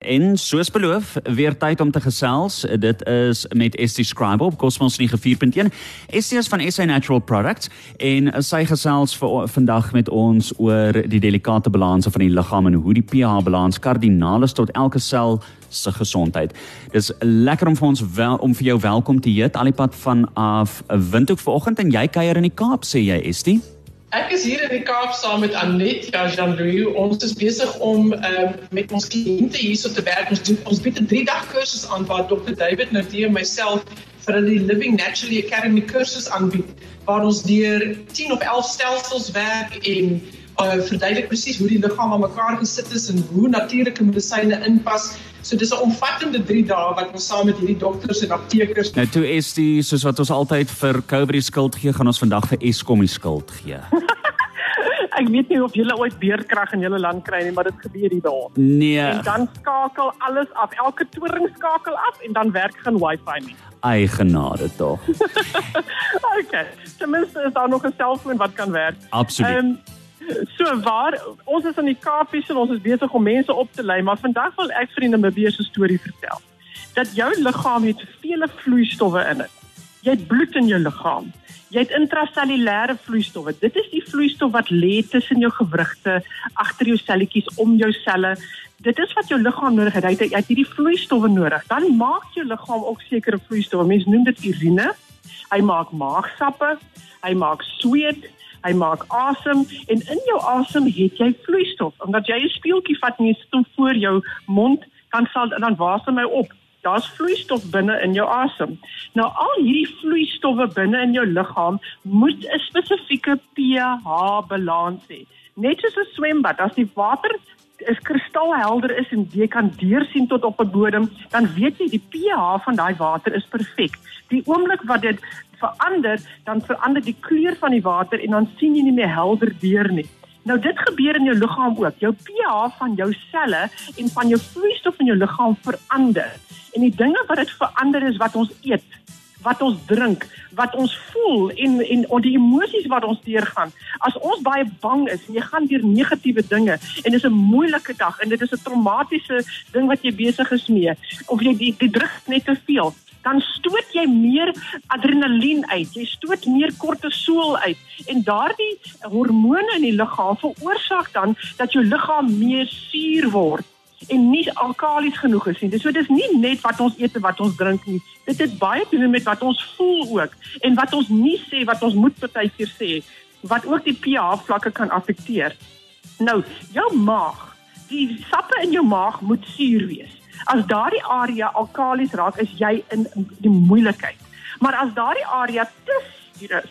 En soos beloof, weer tyd om te gesels. Dit is met Estie Scribe op Cosmos 94.1. Estie is van SA Natural Products en sy gesels vir vandag met ons oor die delikate balanse van die liggaam en hoe die pH balans kardinaal is tot elke sel se gesondheid. Dis lekker om vir ons wel om vir jou welkom te heet alipad van af Windhoek vanoggend en jy kuier in die Kaap sê jy Estie? Ek is hier in die Kaap saam met Anet Jean-Louis. Ons is besig om uh, met ons kliënte hierso te werk. Ons doen ons bied 'n 3-dag kursus aan waar Dr. David Nadia en myself vir die Living Naturally Academy kursus aanbied waar ons deur 10 of 11 stelsels werk en uh, verduidelik presies hoe die liggaam aan mekaar gesit is en hoe natuurlike medisyne inpas. So dis 'n omvattende 3 dae wat ons saam met hierdie dokters en aptekers Nou toe is die soos wat ons altyd vir COVID skuld gee, gaan ons vandag vir Eskom die skuld gee. ek weet nie of julle ooit beerkrag in julle land kry nie, maar dit gebeur hier daar. Nee. En dan skakel alles af. Elke toring skakel af en dan werk geen wifi nie. Ai genade tog. okay. Ten minste is daar nog 'n selfoon wat kan werk. Absoluut. Um, so waar ons is in die Kaapies en ons is besig om mense op te lei, maar vandag wil ek vir die Namibiese storie vertel. Dat jou liggaam het vele vloeistowwe in dit. Jy het bloed in jou liggaam. Jy het intrasellulêre vloeistowwe. Dit is die vloeistof wat lê tussen jou gewrigte, agter jou selletjies, om jou selle. Dit is wat jou liggaam nodig het. Jy het hierdie vloeistowwe nodig. Dan maak jou liggaam ook sekere vloeistowwe. Mense noem dit urine. Hy maak maagsappe, hy maak sweet, hy maak asem en in jou asem het jy vloeistof. Omdat jy 'n speeltjie vat en jy sit hom voor jou mond, dan sal dan wasem hy op daar's vloeistof binne in jou asem. Nou al hierdie vloeistowwe binne in jou liggaam moet 'n spesifieke pH balans hê. Net soos 'n swembad, as die water is kristalhelder is en jy kan deursien tot op 'n bodem, dan weet jy die pH van daai water is perfek. Die oomblik wat dit verander, dan verander die kleur van die water en dan sien jy nie meer helder deur nie. Nou dit gebeur in jou liggaam ook. Jou pH van jou selle en van jou vloeistof in jou liggaam verander. En die dinge wat dit verander is wat ons eet, wat ons drink, wat ons voel en en of die emosies wat ons deurgaan. As ons baie bang is en jy gaan deur negatiewe dinge en dis 'n moeilike dag en dit is 'n traumatiese ding wat jy besig is mee of jy die, die druk net te veel, dan stoot jy meer adrenalien uit. Jy stoot meer kortisol uit en daardie hormone in die liggaam veroorsaak dan dat jou liggaam meer suur word en nie alkalies genoeg is nie. Dis so dis nie net wat ons eet en wat ons drink nie. Dit het baie te doen met wat ons voel ook en wat ons nie sê wat ons moet partykeer sê wat ook die pH vlakke kan affekteer. Nou, jou maag, die sappe in jou maag moet suur wees. As daardie area alkalies raak, is jy in die moeilikheid. Maar as daardie area te suur is,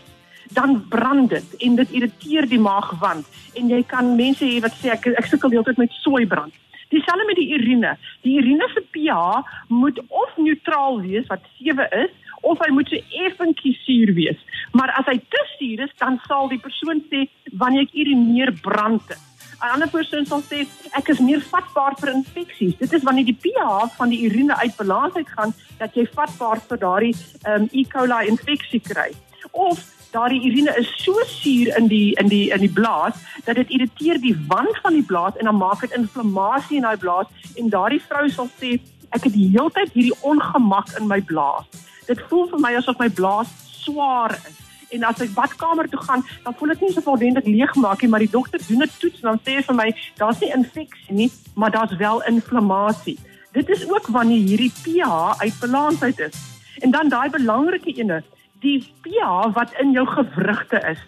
dan brand dit en dit irriteer die maagwand en jy kan mense hê wat sê ek ek sukkel heeltyd met soeibrand. Dieselfde met die urine. Die urine se pH moet of neutraal wees wat 7 is of hy moet so effentjie suur wees. Maar as hy te suur is, dan sal die persoon sê wanneer ek urineer brand dit. 'n Ander persoon sal sê ek is meer vatbaar vir infeksies. Dit is wanneer die pH van die urine uit balans uitgaan dat jy vatbaar vir daardie um, E. coli infeksie kry. Of daardie urine is so suur in die in die in die blaas dat dit irriteer die wand van die blaas en dan maak dit inflammasie in daai blaas en daardie vrou sal sê ek het die hele tyd hierdie ongemak in my blaas. Dit voel vir my asof my blaas swaar is. En as ek badkamer toe gaan, dan voel dit nie so voldoende leeg maak nie, maar die dokter doen 'n toets en dan sê hy vir my, daar's nie infeksie nie, maar daar's wel inflammasie. Dit is ook wanneer hierdie pH uit balans uit is. En dan daai belangrike ene, die pH wat in jou gewrigte is.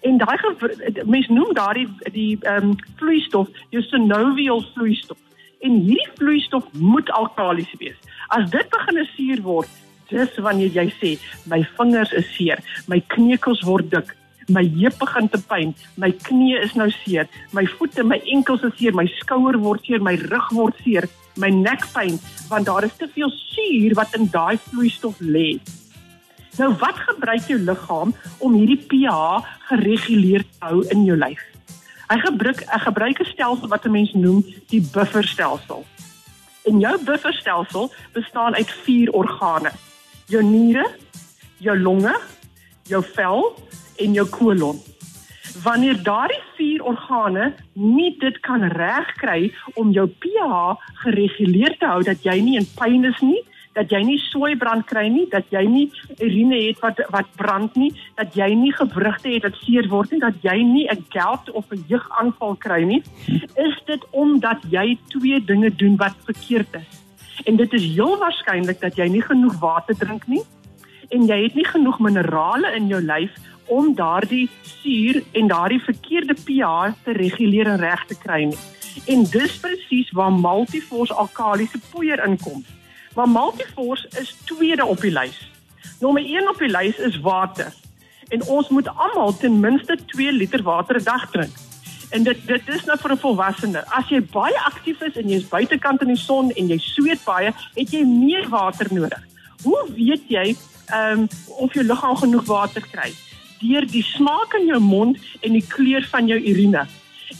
En daai mense noem daardie die ehm um, vloeistof jou synovial vloeistof. En hierdie vloeistof moet alkalies wees. As dit begin suur word, dis wanneer jy sê my vingers is seer, my kneukels word dik, my heup begin te pyn, my knie is nou seer, my voete, my enkels is seer, my skouer word seer, my rug word seer, my nek pyn want daar is te veel suur wat in daai vloeistof lê. Nou wat gebruik jou liggaam om hierdie pH gereguleer te hou in jou lyf? Hy gebruik 'n gebruik 'n stelsel wat 'n mens noem die bufferstelsel. En jou bufferstelsel bestaan uit 4 organe: jou niere, jou longe, jou vel en jou kolon. Wanneer daardie vier organe nie dit kan regkry om jou pH gereguleer te hou dat jy nie in pyn is nie, dat jy nie soeibrand kry nie, dat jy nie urine het wat wat brand nie, dat jy nie gewrigte het wat seer word nie, dat jy nie 'n gout of 'n jeugaanval kry nie, is dit omdat jy twee dinge doen wat verkeerd is. En dit is heel waarskynlik dat jy nie genoeg water drink nie en jy het nie genoeg minerale in jou lyf om daardie suur en daardie verkeerde pH te reguleer en reg te kry nie. En dis presies waar Multivors alkalisiese poeier inkom. Maar Multivors is tweede op die lys. Nommer 1 op die lys is water. En ons moet almal ten minste 2 liter water 'n dag drink. En dit dit is nou vir 'n volwassene. As jy baie aktief is en jy's buitekant in die son en jy sweet baie, het jy meer water nodig. Hoe weet jy ehm um, of jou liggaam genoeg water kry? Deur die smaak in jou mond en die kleur van jou urine.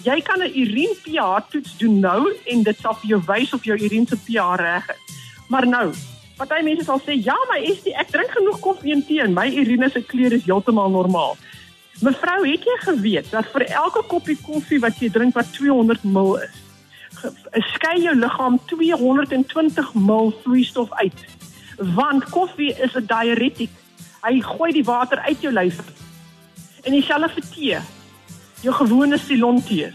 Jy kan 'n urine pH toets doen nou en dit sal vir jou wys of jou urine se pH reg is. Maar nou, party mense sal sê ja, maar is die ek drink genoeg koffie en tee en my urine se kleur is heeltemal normaal. Mevrou, het jy geweet dat vir elke koppie koffie wat jy drink wat 200 ml is, skei jou liggaam 220 ml vloeistof uit? Want koffie is 'n diuretic. Hy gooi die water uit jou lyf. En dieselfde vir tee. Jou gewone Ceylon tee.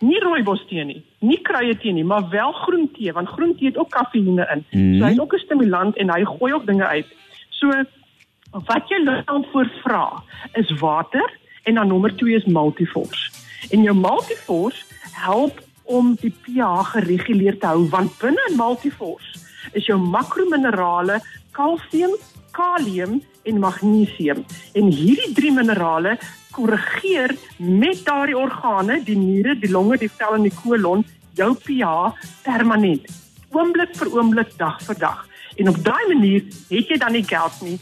Nie rooibos tee nie, nie kruie tee nie, maar wel groen tee want groen tee het ook kafeïne in. Mm. So hy's ook 'n stimulant en hy gooi ook dinge uit. So wat jou liggaam voorvra is water en dan nommer 2 is multivors. En jou multivors help om die pH gereguleer te hou want binne in multivors is jou makrominerale kalsium, kalium en magnesium. En hierdie drie minerale korrigeer met daardie organe, die niere, die longe, die vel en die kolon, jou pH permanent. Oomblik vir oomblik, dag vir dag. En op daai manier het jy dan nie gout nie,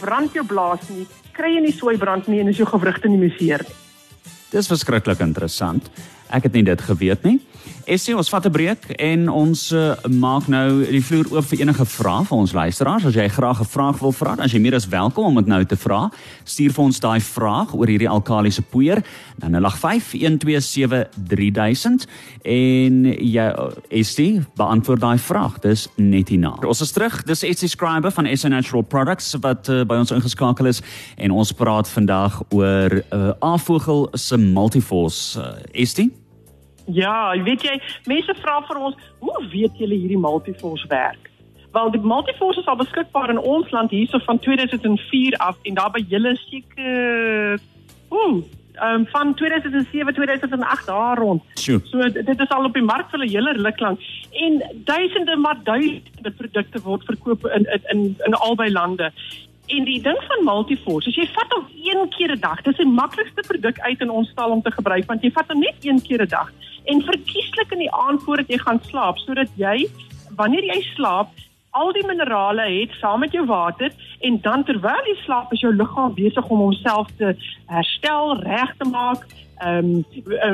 brand jou blaas nie, kry jy nie soeibrand nie en is jou gewrigte nie meer seer nie. Dis verskriklik interessant. Ek het nie dit geweet nie. Essie, ons vat 'n breek en ons uh, maak nou die vloer oop vir enige vrae van ons luisteraars. As jy graag 'n vraag wil vra, dan is jy meer as welkom om dit nou te vra. Stuur vir ons daai vraag oor hierdie alkalisiese poeier na 0851273000 en jy Essie beantwoord daai vraag. Dis net hierna. Ons is terug. Dis Essie Scriber van SA Natural Products wat uh, by ons ingeskakel is en ons praat vandag oor 'n uh, afvogel se multiforce. Uh, Essie Ja, weet jy, mense vra vir ons, hoe weet julle hierdie multiforce werk? Wel, die multiforce is al beskikbaar in ons land hierso van 2004 af en daar by julle seker ooh, um, van 2007, 2008 daar rond. Sure. So dit is al op die mark vir 'n hele ruk lank en duisende maar duisende produkte word verkoop in in in, in albei lande. En die ding van Multiforce, as jy vat hom een keer 'n dag, dis die maklikste produk uit in ons stal om te gebruik want jy vat hom net een keer 'n dag. En verkieslik in die aand voordat jy gaan slaap sodat jy wanneer jy slaap al die minerale het saam met jou water en dan terwyl jy slaap is jou liggaam besig om homself te herstel, reg te maak, um,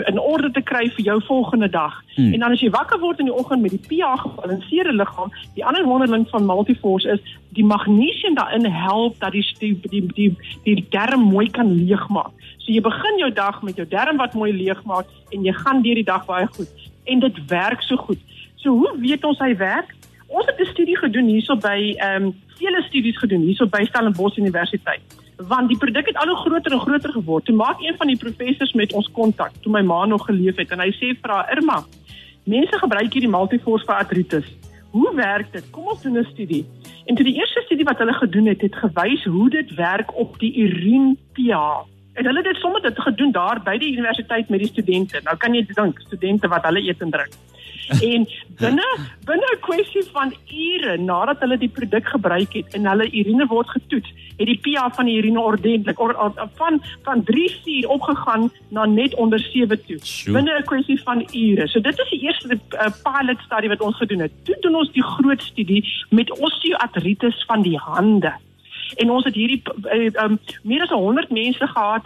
in orde te kry vir jou volgende dag. Hmm. En dan as jy wakker word in die oggend met die pH gebalanseerde liggaam, die ander wonderling van Multiforce is die magnesium daarin help dat die die die die, die darm mooi kan leegmaak. So jy begin jou dag met jou darm wat mooi leegmaak en jy gaan deur die dag baie goed en dit werk so goed. So hoe weet ons hy werk? Ons het 'n studie gedoen hierso by ehm um, vele studies gedoen hierso by Stellenbosch Universiteit. Want die produk het al hoe groter en groter geword. Toe maak een van die professors met ons kontak toe my ma nog geleef het en hy sê vir haar Irma, mense gebruik hierdie Multiforce vir artritis. Hoe werk dit? Kom ons doen 'n studie. En toe die eerste studie wat hulle gedoen het, het gewys hoe dit werk op die urine pH. En hulle het dit sommer dit gedoen daar by die universiteit met die studente. Nou kan jy dink, studente wat hulle eet en drink. En binne binne 'n kwessie van ure nadat hulle die produk gebruik het en hulle urine word getoets, het die pH van die urine ordentlik or, or, van van 3-4 opgegaan na net onder 7 toe. Binne 'n kwessie van ure. So dit is die eerste uh, pilot studie wat ons gedoen het. Toe doen ons die groot studie met osteoartritis van die hande. En ons het hierdie uh, um, meer as 100 mense gehad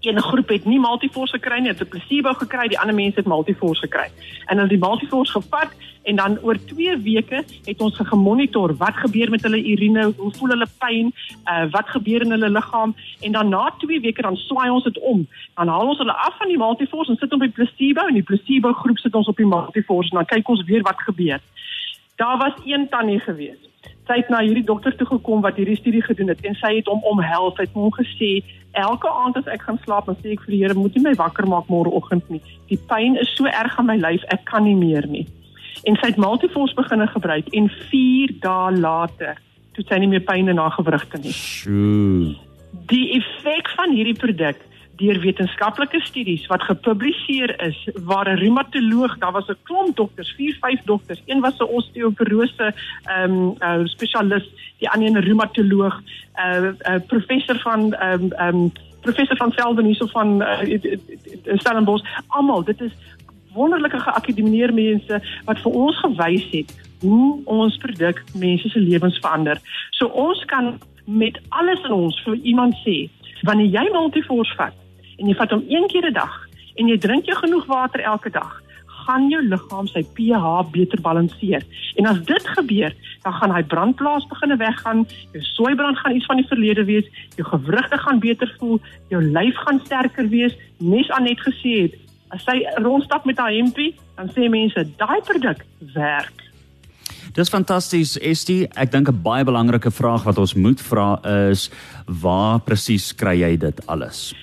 Een groep het nie Multiforce gekry nie, het 'n placebo gekry, die ander mense het Multiforce gekry. En hulle die Multiforce gevat en dan oor 2 weke het ons gemonitor wat gebeur met hulle urine, hoe voel hulle pyn, uh, wat gebeur in hulle liggaam en dan na 2 weke dan swaai ons dit om. Dan haal ons hulle af van die Multiforce en sit op die placebo en die placebo groep sit ons op die Multiforce en dan kyk ons weer wat gebeur. Daar was een tannie gewees sy het na hierdie dokter toe gekom wat hierdie studie gedoen het en sy het hom omhels. Sy het hom gesê elke aand as ek gaan slaap, dan sê ek vir die Here, moet nie my wakker maak môreoggend nie. Die pyn is so erg aan my lyf, ek kan nie meer nie. En sy het Multiforce begine gebruik en 4 dae later toe sy nie meer pyn in haar gewrigte nie. Sjoe. Die effek van hierdie produk deur wetenskaplike studies wat gepubliseer is waar 'n reumatoloog, daar was 'n klomp dokters, 4, 5 dokters, een was 'n osteoporose ehm um, uh, spesialis, die ander 'n reumatoloog, 'n uh, uh, professor van ehm um, um, professor van Velden hierso van uh, Stellenbosch, almal, dit is wonderlike geakademieerde mense wat vir ons gewys het hoe ons produk mense se lewens verander. So ons kan met alles in ons vir iemand sê wanneer jy Multiforce vat en jy vat hom een keer 'n dag en jy drink jy genoeg water elke dag, gaan jou liggaam sy pH beter balanseer. En as dit gebeur, dan gaan hy brandplaas begine weggaan, jou soeibrand gaan iets van die verlede wees, jou gewrigte gaan beter voel, jou lyf gaan sterker wees, nes aan net gesê het, as sy rondstap met haar hempie, dan sê mense daai produk werk. Dis fantasties, Estie. Ek dink 'n baie belangrike vraag wat ons moet vra is waar presies kry jy dit alles?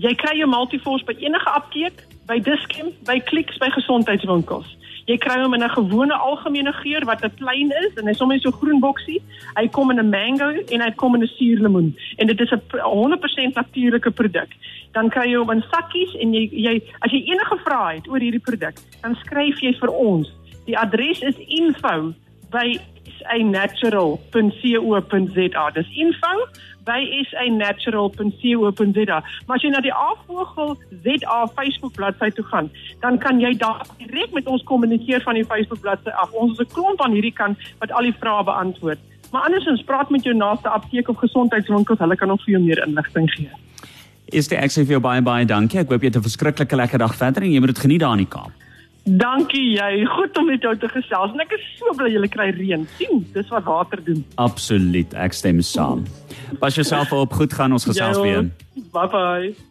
Jy kry jou Multiforce by enige apteek, by Dischem, by Clicks, by gesondheidswinkels. Jy kry hom in 'n gewone algemene geur wat 'n klein is en hy's sommer so groen boksie. Hy kom in 'n mango en hy kom in 'n suurlemoen en dit is 'n 100% natuurlike produk. Dan kry jy hom in sakkies en jy jy as jy enige vrae het oor hierdie produk, dan skryf jy vir ons. Die adres is info by sanatural.co.za. Dis info by sanatural.co.za. Maar as jy na die Avogel ZA Facebook bladsy toe gaan, dan kan jy daar direk met ons kommunikeer van die Facebook bladsy af. Ons is 'n klomp aan hierdie kant wat al die vrae beantwoord. Maar andersins praat met jou naaste apteek of gesondheidswinkel, hulle kan nog vir jou meer inligting gee. Is dit ek sê vir jou baie baie dankie. Ek hoop jy het 'n verskriklike lekker dag verder en jy moet dit geniet daar in die Kaap. Dankie jy. Goed om met jou te gesels. En ek is so bly jy kry reën. sien, dis wat water doen. Absoluut. Ek stem saam. Pas jouself op. Goed gaan ons gesels weer. Bye bye.